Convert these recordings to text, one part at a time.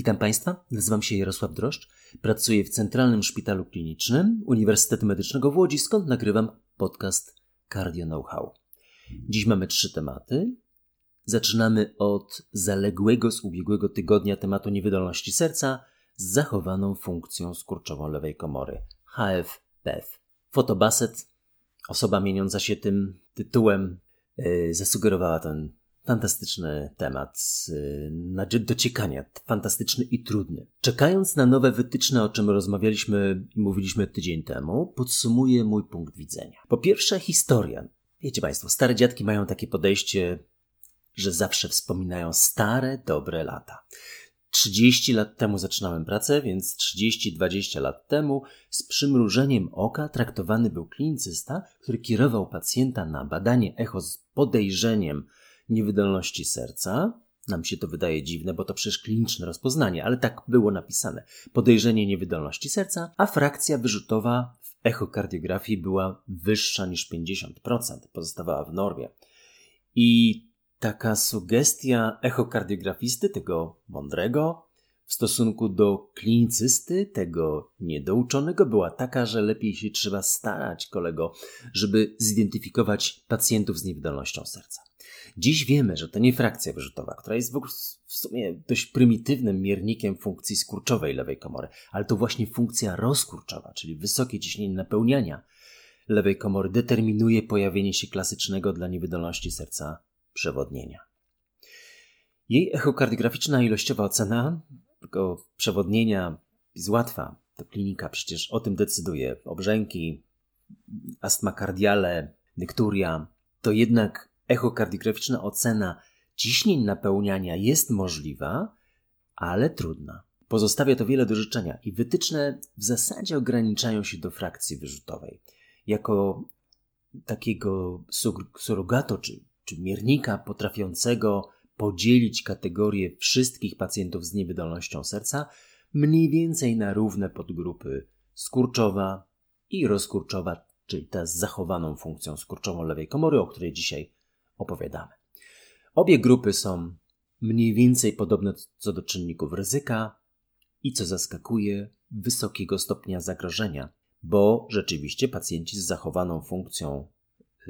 Witam Państwa, nazywam się Jarosław Droszcz, pracuję w Centralnym Szpitalu Klinicznym Uniwersytetu Medycznego w Łodzi, skąd nagrywam podcast Cardio Know-how. Dziś mamy trzy tematy. Zaczynamy od zaległego z ubiegłego tygodnia tematu niewydolności serca z zachowaną funkcją skurczową lewej komory HF-PEF. Fotobaset, osoba mieniąca się tym tytułem, yy, zasugerowała ten Fantastyczny temat yy, dociekania, fantastyczny i trudny. Czekając na nowe wytyczne, o czym rozmawialiśmy i mówiliśmy tydzień temu, podsumuję mój punkt widzenia. Po pierwsze, historia. Wiecie Państwo, stare dziadki mają takie podejście, że zawsze wspominają stare, dobre lata. 30 lat temu zaczynałem pracę, więc 30-20 lat temu z przymrużeniem oka traktowany był klinicysta, który kierował pacjenta na badanie echo z podejrzeniem niewydolności serca. Nam się to wydaje dziwne, bo to przecież kliniczne rozpoznanie, ale tak było napisane. Podejrzenie niewydolności serca, a frakcja wyrzutowa w echokardiografii była wyższa niż 50%, pozostawała w normie. I taka sugestia echokardiografisty, tego mądrego, w stosunku do klinicysty, tego niedouczonego, była taka, że lepiej się trzeba starać, kolego, żeby zidentyfikować pacjentów z niewydolnością serca. Dziś wiemy, że to nie frakcja wyrzutowa, która jest w sumie dość prymitywnym miernikiem funkcji skurczowej lewej komory, ale to właśnie funkcja rozkurczowa, czyli wysokie ciśnienie napełniania lewej komory determinuje pojawienie się klasycznego dla niewydolności serca przewodnienia. Jej echokardiograficzna ilościowa ocena tego przewodnienia jest łatwa. To klinika przecież o tym decyduje. Obrzęki, astma kardiale, nykturia. To jednak echokardiograficzna ocena ciśnień napełniania jest możliwa, ale trudna. Pozostawia to wiele do życzenia i wytyczne w zasadzie ograniczają się do frakcji wyrzutowej. Jako takiego surrogato czy, czy miernika potrafiącego podzielić kategorie wszystkich pacjentów z niewydolnością serca mniej więcej na równe podgrupy skurczowa i rozkurczowa, czyli ta z zachowaną funkcją skurczową lewej komory, o której dzisiaj opowiadamy. Obie grupy są mniej więcej podobne co do czynników ryzyka i co zaskakuje, wysokiego stopnia zagrożenia, bo rzeczywiście pacjenci z zachowaną funkcją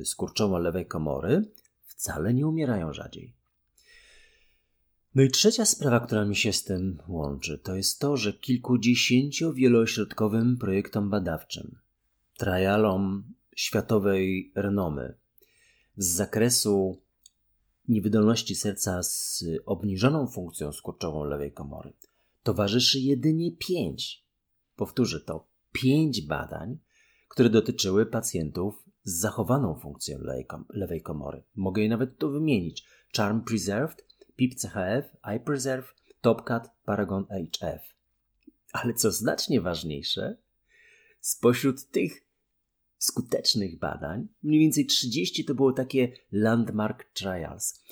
skurczowo lewej komory wcale nie umierają rzadziej. No i trzecia sprawa, która mi się z tym łączy, to jest to, że kilkudziesięciowielośrodkowym projektom badawczym, trialom światowej renomy, z zakresu niewydolności serca z obniżoną funkcją skurczową lewej komory towarzyszy jedynie pięć, powtórzę to, pięć badań, które dotyczyły pacjentów z zachowaną funkcją lewej komory. Mogę je nawet tu wymienić. Charm Preserved, PIP CHF, iPreserve, TopCat, Paragon HF. Ale co znacznie ważniejsze, spośród tych skutecznych badań, mniej więcej 30 to było takie landmark trials,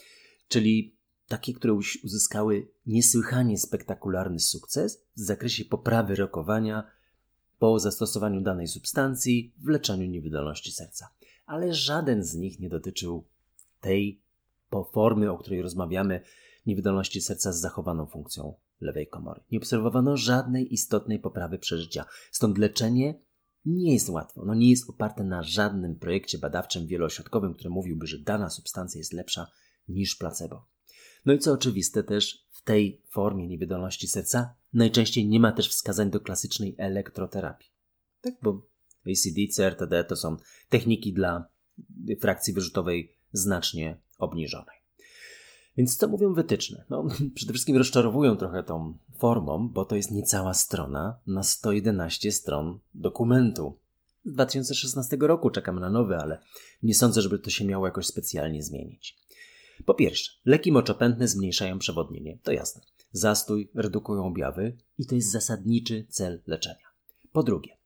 czyli takie, które uzyskały niesłychanie spektakularny sukces w zakresie poprawy rokowania po zastosowaniu danej substancji w leczeniu niewydolności serca. Ale żaden z nich nie dotyczył tej formy, o której rozmawiamy, niewydolności serca z zachowaną funkcją lewej komory. Nie obserwowano żadnej istotnej poprawy przeżycia, stąd leczenie nie jest łatwo. No nie jest oparte na żadnym projekcie badawczym wieloośrodkowym, który mówiłby, że dana substancja jest lepsza niż placebo. No i co oczywiste też w tej formie niewydolności serca najczęściej nie ma też wskazań do klasycznej elektroterapii. Tak, bo ACD, CRTD to są techniki dla frakcji wyrzutowej znacznie obniżonej. Więc co mówią wytyczne? No, przede wszystkim rozczarowują trochę tą formą, bo to jest niecała strona na 111 stron dokumentu. Z 2016 roku czekamy na nowy, ale nie sądzę, żeby to się miało jakoś specjalnie zmienić. Po pierwsze, leki moczopędne zmniejszają przewodnienie, to jasne. Zastój redukują objawy i to jest zasadniczy cel leczenia. Po drugie,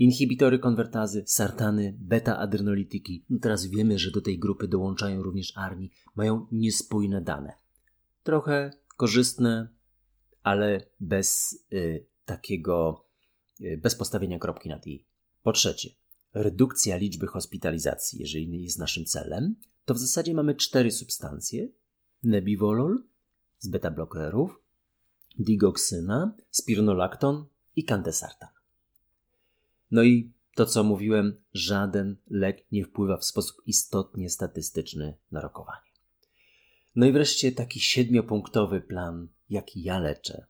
inhibitory konwertazy, sartany, beta-adrenolityki. No teraz wiemy, że do tej grupy dołączają również ARNI, mają niespójne dane. Trochę korzystne, ale bez y, takiego, y, bez postawienia kropki nad i. Po trzecie, redukcja liczby hospitalizacji, jeżeli jest naszym celem, to w zasadzie mamy cztery substancje: nebivolol z beta-blokerów, digoksyna, spironolakton i kandesartan. No i to, co mówiłem, żaden lek nie wpływa w sposób istotnie statystyczny na rokowanie. No i wreszcie taki siedmiopunktowy plan, jaki ja leczę.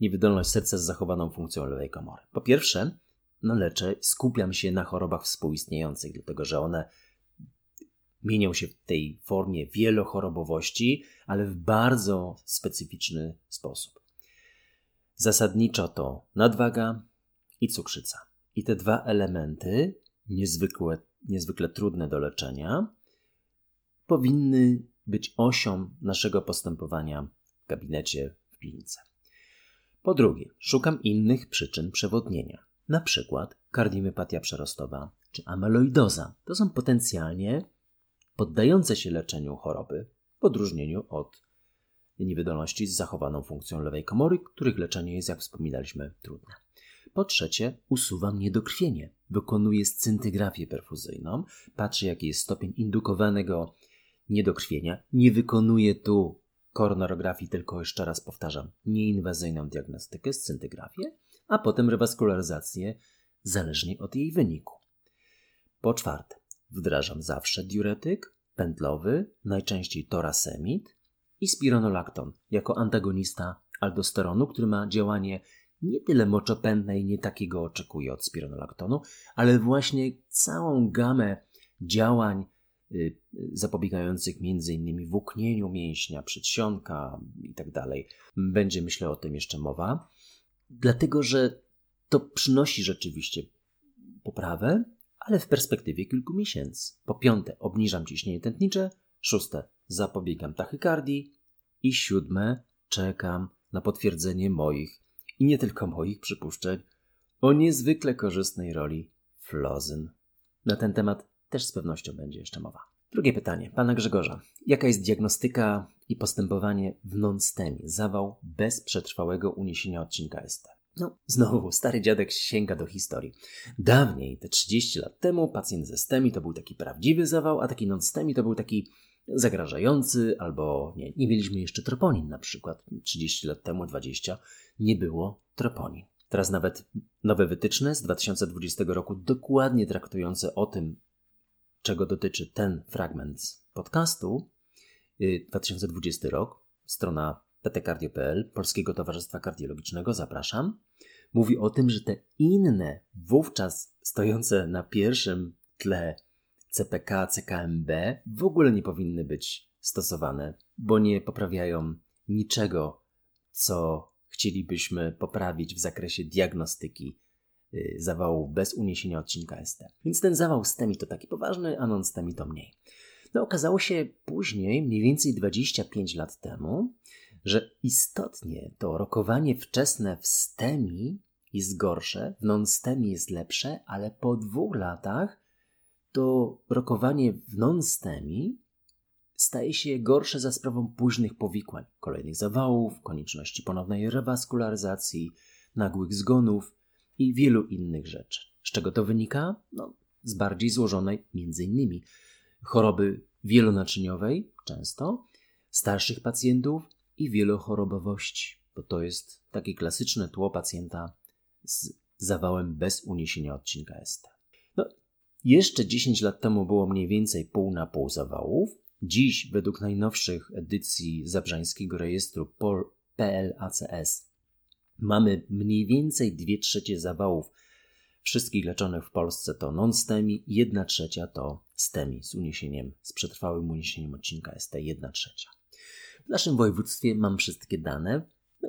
Niewydolność serca z zachowaną funkcją lewej komory. Po pierwsze, no leczę, skupiam się na chorobach współistniejących, dlatego że one mienią się w tej formie wielochorobowości, ale w bardzo specyficzny sposób. Zasadniczo to nadwaga i cukrzyca. I te dwa elementy, niezwykle, trudne do leczenia, powinny być osią naszego postępowania w gabinecie, w klinice. Po drugie, szukam innych przyczyn przewodnienia, na przykład kardiomyopatia przerostowa czy amyloidoza. To są potencjalnie poddające się leczeniu choroby, w odróżnieniu od niewydolności z zachowaną funkcją lewej komory, których leczenie jest, jak wspominaliśmy, trudne. Po trzecie, usuwam niedokrwienie. Wykonuję scyntygrafię perfuzyjną, patrzę, jaki jest stopień indukowanego niedokrwienia. Nie wykonuję tu koronarografii, tylko jeszcze raz powtarzam, nieinwazyjną diagnostykę, scyntygrafię, a potem rewaskularyzację, zależnie od jej wyniku. Po czwarte, wdrażam zawsze diuretyk pętlowy, najczęściej torasemid i spironolakton jako antagonista aldosteronu, który ma działanie nie tyle moczopędne i nie takiego oczekuje od spironolaktonu, ale właśnie całą gamę działań y, zapobiegających m.in. włóknieniu mięśnia, przedsionka itd. Tak Będzie, myślę, o tym jeszcze mowa, dlatego że to przynosi rzeczywiście poprawę, ale w perspektywie kilku miesięcy. Po piąte, obniżam ciśnienie tętnicze, szóste, zapobiegam tachykardii i siódme, czekam na potwierdzenie moich i nie tylko moich przypuszczeń o niezwykle korzystnej roli flozyn. Na ten temat też z pewnością będzie jeszcze mowa. Drugie pytanie, pana Grzegorza. Jaka jest diagnostyka i postępowanie w non-STEMie, zawał bez przetrwałego uniesienia odcinka ST? No, znowu, stary dziadek sięga do historii. Dawniej, te 30 lat temu, pacjent ze STEMI to był taki prawdziwy zawał, a taki non-STEMI to był taki zagrażający, albo nie, nie mieliśmy jeszcze troponin na przykład. 30 lat temu, 20, nie było troponin. Teraz nawet nowe wytyczne z 2020 roku, dokładnie traktujące o tym, czego dotyczy ten fragment podcastu, 2020 y, rok, strona ptcardio.pl, Polskiego Towarzystwa Kardiologicznego, zapraszam, mówi o tym, że te inne, wówczas stojące na pierwszym tle CPK, CKMB w ogóle nie powinny być stosowane, bo nie poprawiają niczego, co chcielibyśmy poprawić w zakresie diagnostyki y, zawału bez uniesienia odcinka ST. Więc ten zawał STEMI to taki poważny, a non-STEMI to mniej. No okazało się później, mniej więcej 25 lat temu, że istotnie to rokowanie wczesne w STEMI jest gorsze, w non-STEMI jest lepsze, ale po dwóch latach to rokowanie w non-STEMI staje się gorsze za sprawą późnych powikłań, kolejnych zawałów, konieczności ponownej rewaskularyzacji, nagłych zgonów i wielu innych rzeczy. Z czego to wynika? No, z bardziej złożonej, między innymi, choroby wielonaczyniowej, często, starszych pacjentów i wielochorobowości, bo to jest takie klasyczne tło pacjenta z zawałem bez uniesienia odcinka ST. No, jeszcze 10 lat temu było mniej więcej pół na pół zawałów. Dziś, według najnowszych edycji Zabrzańskiego Rejestru PLACS, mamy mniej więcej 2 trzecie zawałów wszystkich leczonych w Polsce to non-STEMI, 1 trzecia to STEMI z uniesieniem, z przetrwałym uniesieniem odcinka ST, 1 trzecia. W naszym województwie mam wszystkie dane.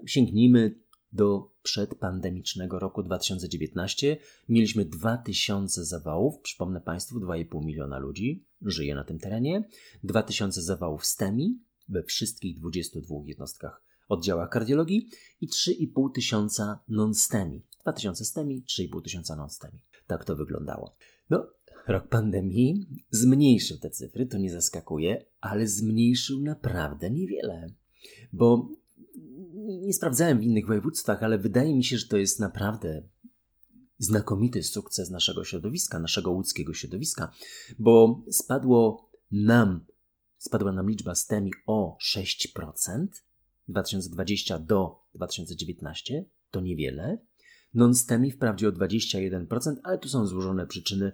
Sięgnijmy do przedpandemicznego roku 2019 mieliśmy 2000 zawałów, przypomnę Państwu, 2,5 miliona ludzi żyje na tym terenie, 2000 zawałów STEMI we wszystkich 22 jednostkach oddziałach kardiologii i 3,5 tysiąca non-STEMI. 2000 STEMI, 3,5 tysiąca non-STEMI. Tak to wyglądało. No, rok pandemii zmniejszył te cyfry, to nie zaskakuje, ale zmniejszył naprawdę niewiele. Bo nie sprawdzałem w innych województwach, ale wydaje mi się, że to jest naprawdę znakomity sukces naszego środowiska, naszego łódzkiego środowiska, bo spadło nam, spadła nam liczba STEMI o 6%, 2020 do 2019 to niewiele. Non-STEMI wprawdzie o 21%, ale tu są złożone przyczyny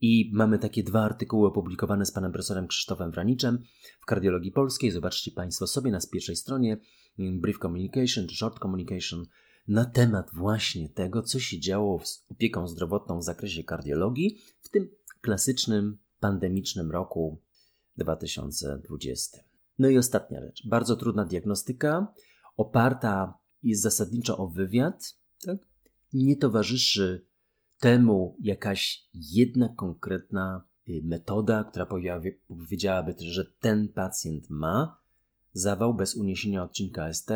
i mamy takie dwa artykuły opublikowane z panem profesorem Krzysztofem Wraniczem w Kardiologii Polskiej. Zobaczcie Państwo sobie na pierwszej stronie Brief Communication czy Short Communication na temat właśnie tego, co się działo z opieką zdrowotną w zakresie kardiologii w tym klasycznym pandemicznym roku 2020. No i ostatnia rzecz. Bardzo trudna diagnostyka, oparta jest zasadniczo o wywiad. Tak? Nie towarzyszy temu jakaś jedna konkretna y, metoda, która powiedziałaby, że ten pacjent ma zawał bez uniesienia odcinka ST,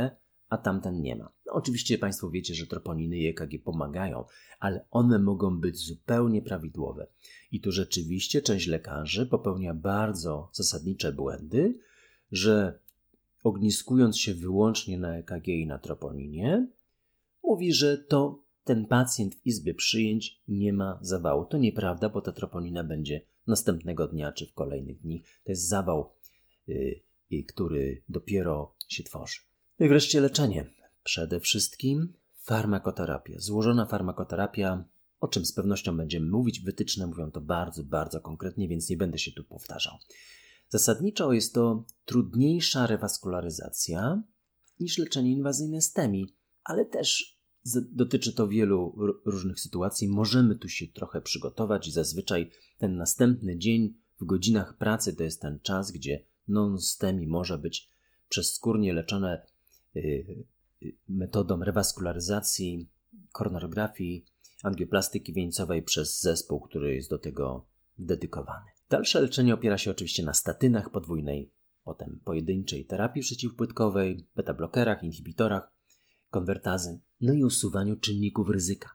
a tamten nie ma. No, oczywiście Państwo wiecie, że troponiny i EKG pomagają, ale one mogą być zupełnie prawidłowe. I tu rzeczywiście część lekarzy popełnia bardzo zasadnicze błędy, że ogniskując się wyłącznie na EKG i na troponinie, mówi, że to ten pacjent w izbie przyjęć nie ma zawału. To nieprawda, bo ta troponina będzie następnego dnia czy w kolejnych dni. To jest zawał, yy, yy, który dopiero się tworzy. No i wreszcie leczenie. Przede wszystkim farmakoterapia. Złożona farmakoterapia, o czym z pewnością będziemy mówić. Wytyczne mówią to bardzo, bardzo konkretnie, więc nie będę się tu powtarzał. Zasadniczo jest to trudniejsza rewaskularyzacja niż leczenie inwazyjne STEMI, ale też dotyczy to wielu różnych sytuacji. Możemy tu się trochę przygotować i zazwyczaj ten następny dzień w godzinach pracy to jest ten czas, gdzie non-STEMI może być przezskórnie leczone y, y, metodą rewaskularyzacji, koronarografii, angioplastyki wieńcowej przez zespół, który jest do tego dedykowany. Dalsze leczenie opiera się oczywiście na statynach podwójnej, potem pojedynczej terapii przeciwpłytkowej, beta-blokerach, inhibitorach, konwertazy, no i usuwaniu czynników ryzyka.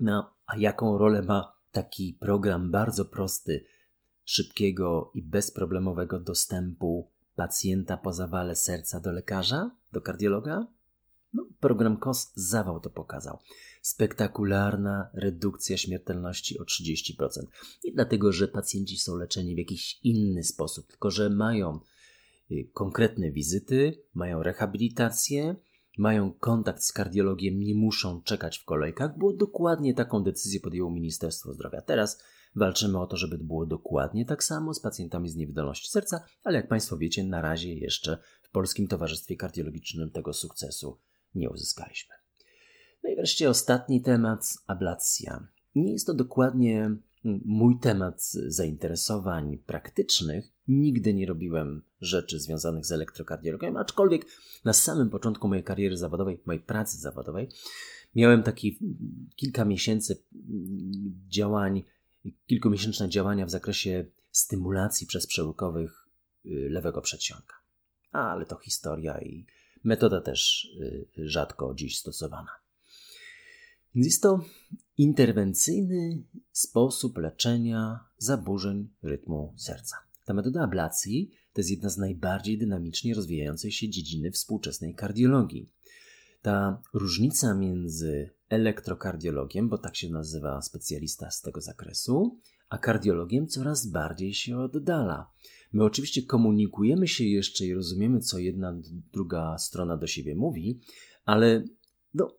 No, a jaką rolę ma taki program bardzo prosty, szybkiego i bezproblemowego dostępu pacjenta po zawale serca do lekarza, do kardiologa? No, program KOS zawał to pokazał. Spektakularna redukcja śmiertelności o 30%. Nie dlatego, że pacjenci są leczeni w jakiś inny sposób, tylko że mają y, konkretne wizyty, mają rehabilitację, mają kontakt z kardiologiem, nie muszą czekać w kolejkach, bo dokładnie taką decyzję podjęło Ministerstwo Zdrowia. Teraz walczymy o to, żeby było dokładnie tak samo z pacjentami z niewydolności serca, ale jak Państwo wiecie, na razie jeszcze w Polskim Towarzystwie Kardiologicznym tego sukcesu nie uzyskaliśmy. No i wreszcie ostatni temat ablacja. Nie jest to dokładnie mój temat zainteresowań praktycznych. Nigdy nie robiłem rzeczy związanych z elektrokardiologią, aczkolwiek na samym początku mojej kariery zawodowej, mojej pracy zawodowej, miałem taki kilka miesięcy działań, kilkumiesięczne działania w zakresie stymulacji przez przełykowych y, lewego przedsionka. Ale to historia i metoda też y, rzadko dziś stosowana. Jest to interwencyjny sposób leczenia zaburzeń rytmu serca. Ta metoda ablacji to jest jedna z najbardziej dynamicznie rozwijających się dziedziny współczesnej kardiologii. Ta różnica między elektrokardiologiem, bo tak się nazywa specjalista z tego zakresu, a kardiologiem coraz bardziej się oddala. My oczywiście komunikujemy się jeszcze i rozumiemy, co jedna, druga strona do siebie mówi, ale no,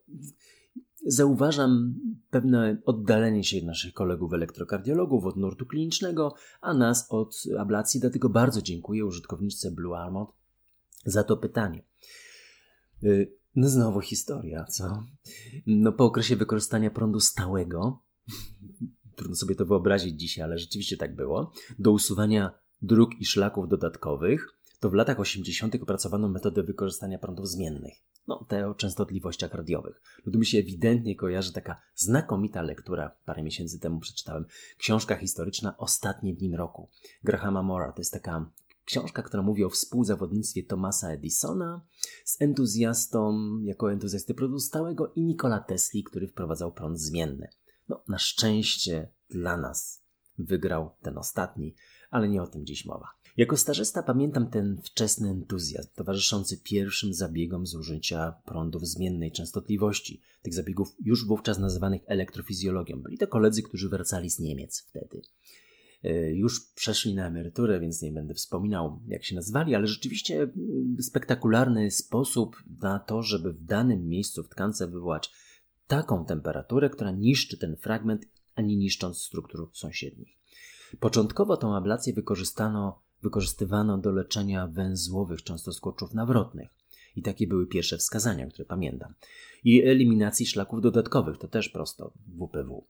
Zauważam pewne oddalenie się naszych kolegów elektrokardiologów od nurtu klinicznego, a nas od ablacji, dlatego bardzo dziękuję użytkowniczce Blue Armor za to pytanie. Y, no znowu historia, co? No po okresie wykorzystania prądu stałego, trudno sobie to wyobrazić dzisiaj, ale rzeczywiście tak było, do usuwania dróg i szlaków dodatkowych, to w latach 80. opracowano metodę wykorzystania prądów zmiennych no, te o częstotliwościach radiowych. No tu mi się ewidentnie kojarzy taka znakomita lektura, parę miesięcy temu przeczytałem, książka historyczna Ostatnie dni roku. Grahama Mora, to jest taka książka, która mówi o współzawodnictwie Thomasa Edisona z entuzjastą, jako entuzjasty prądu stałego i Nikola Tesli, który wprowadzał prąd zmienny. No, na szczęście dla nas wygrał ten ostatni, ale nie o tym dziś mowa. Jako starzysta pamiętam ten wczesny entuzjazm towarzyszący pierwszym zabiegom zużycia prądów zmiennej częstotliwości. Tych zabiegów już wówczas nazywanych elektrofizjologią. Byli to koledzy, którzy wracali z Niemiec wtedy. e, już przeszli na emeryturę, więc nie będę wspominał, jak się nazwali, ale rzeczywiście spektakularny sposób na to, żeby w danym miejscu w tkance wywołać taką temperaturę, która niszczy ten fragment, a nie niszcząc struktur sąsiednich. Początkowo tą ablację wykorzystano, wykorzystywano do leczenia węzłowych, często skurczów nawrotnych. I takie były pierwsze wskazania, które pamiętam. I eliminacji szlaków dodatkowych, to też prosto WPW.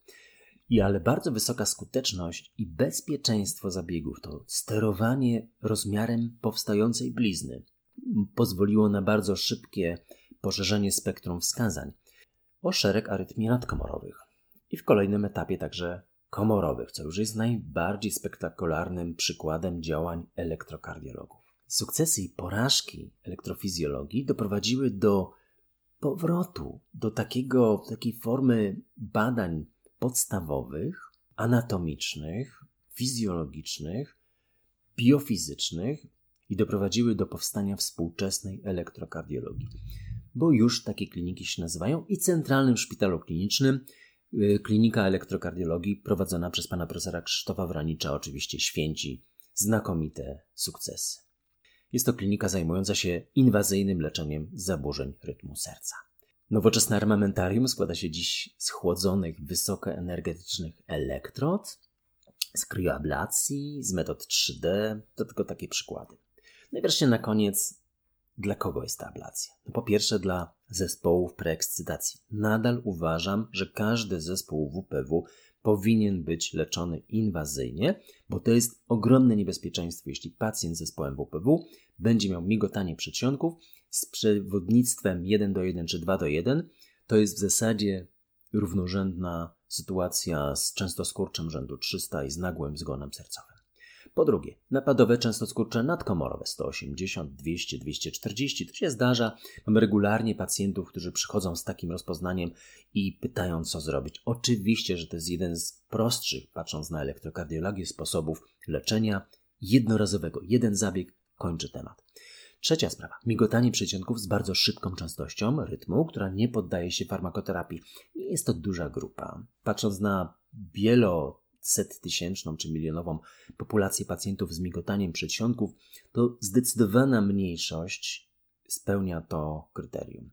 I ale bardzo wysoka skuteczność i bezpieczeństwo zabiegów, to sterowanie rozmiarem powstającej blizny, pozwoliło na bardzo szybkie poszerzenie spektrum wskazań o szereg arytmii nadkomorowych i w kolejnym etapie także komorowych, co już jest najbardziej spektakularnym przykładem działań elektrokardiologów. Sukcesy i porażki elektrofizjologii doprowadziły do powrotu do takiego, takiej formy badań podstawowych, anatomicznych, fizjologicznych, biofizycznych i doprowadziły do powstania współczesnej elektrokardiologii. Bo już takie kliniki się nazywają i Centralnym Szpitalu Klinicznym klinika elektrokardiologii prowadzona przez pana profesora Krzysztofa Wranicza oczywiście święci znakomite sukcesy. Jest to klinika zajmująca się inwazyjnym leczeniem zaburzeń rytmu serca. Nowoczesne armamentarium składa się dziś z chłodzonych, wysokoenergetycznych elektrod, z kryoablacji, z metod 3D. To tylko takie przykłady. No i wreszcie na koniec, dla kogo jest ta ablacja? No po pierwsze dla zespołów preekscytacji. Nadal uważam, że każdy zespół WPW powinien być leczony inwazyjnie, bo to jest ogromne niebezpieczeństwo, jeśli pacjent z zespołem WPW będzie miał migotanie przedsionków z przewodnictwem 1 do 1 czy 2 do 1. To jest w zasadzie równorzędna sytuacja z częstoskurczem rzędu 300 i z nagłym zgonem sercowym. Po drugie, napadowe częstoskurcze nadkomorowe 180, 200, 240. To się zdarza. Mamy regularnie pacjentów, którzy przychodzą z takim rozpoznaniem i pytają, co zrobić. Oczywiście, że to jest jeden z prostszych, patrząc na elektrokardiologię, sposobów leczenia jednorazowego. Jeden zabieg kończy temat. Trzecia sprawa. Migotanie przeciągów z bardzo szybką częstością rytmu, która nie poddaje się farmakoterapii. Nie jest to duża grupa. Patrząc na wielo settysięczną czy milionową populację pacjentów z migotaniem przedsionków, to zdecydowana mniejszość spełnia to kryterium.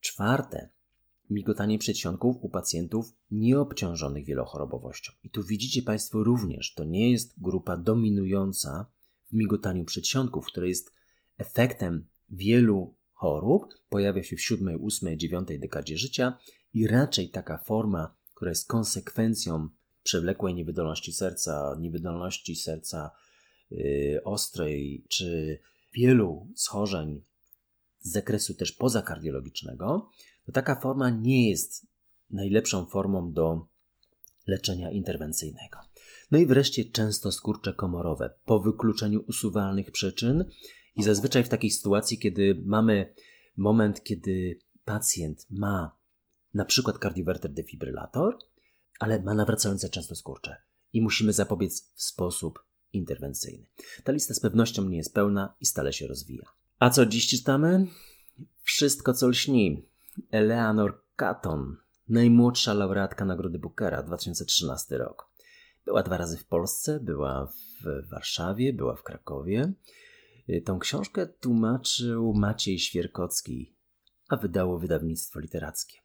Czwarte, migotanie przedsionków u pacjentów nieobciążonych wielochorobowością. I tu widzicie Państwo również, to nie jest grupa dominująca w migotaniu przedsionków, które jest efektem wielu chorób, pojawia się w siódmej, ósmej, dziewiątej dekadzie życia i raczej taka forma, która jest konsekwencją przewlekłej niewydolności serca, niewydolności serca yy, ostrej, czy wielu schorzeń z zakresu też pozakardiologicznego, to taka forma nie jest najlepszą formą do leczenia interwencyjnego. No i wreszcie często skurcze komorowe po wykluczeniu usuwalnych przyczyn i zazwyczaj w takiej sytuacji, kiedy mamy moment, kiedy pacjent ma na przykład kardiowerter defibrylator, ale ma nawracające często skurcze i musimy zapobiec w sposób interwencyjny. Ta lista z pewnością nie jest pełna i stale się rozwija. A co dziś czytamy? Wszystko, co lśni. Eleanor Catton, najmłodsza laureatka Nagrody Bookera, 2013 rok. Była dwa razy w Polsce, była w Warszawie, była w Krakowie. Tą książkę tłumaczył Maciej Świerkocki, a wydało wydawnictwo literackie.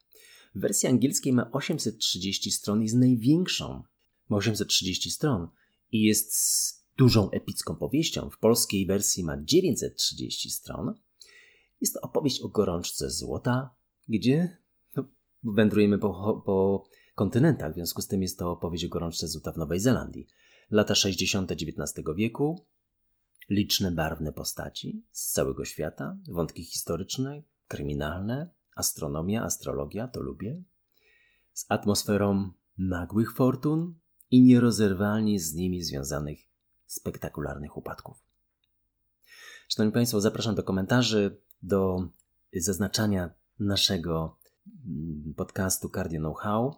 W wersji angielskiej ma 830 stron, jest największą. Ma 830 stron i jest dużą epicką powieścią. W polskiej wersji ma 930 stron. Jest to opowieść o gorączce złota, gdzie no, wędrujemy po, po kontynentach, w związku z tym jest to opowieść o gorączce złota w Nowej Zelandii. Lata 60. XIX wieku, liczne barwne postaci z całego świata, wątki historyczne, kryminalne, astronomia, astrologia, to lubię, z atmosferą nagłych fortun i nierozerwalnie z nimi związanych spektakularnych upadków. Szanowni Państwo, zapraszam do komentarzy, do zaznaczania naszego mm, podcastu Cardio Know-how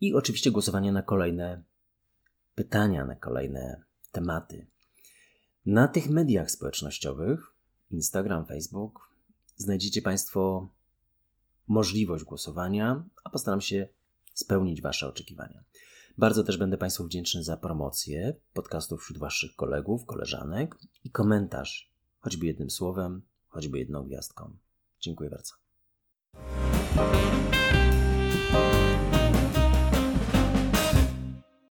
i oczywiście głosowania na kolejne pytania, na kolejne tematy. Na tych mediach społecznościowych, Instagram, Facebook, znajdziecie Państwo możliwość głosowania, a postaram się spełnić Wasze oczekiwania. Bardzo też będę Państwu wdzięczny za promocję podcastów wśród Waszych kolegów, koleżanek i komentarz, choćby jednym słowem, choćby jedną gwiazdką. Dziękuję bardzo.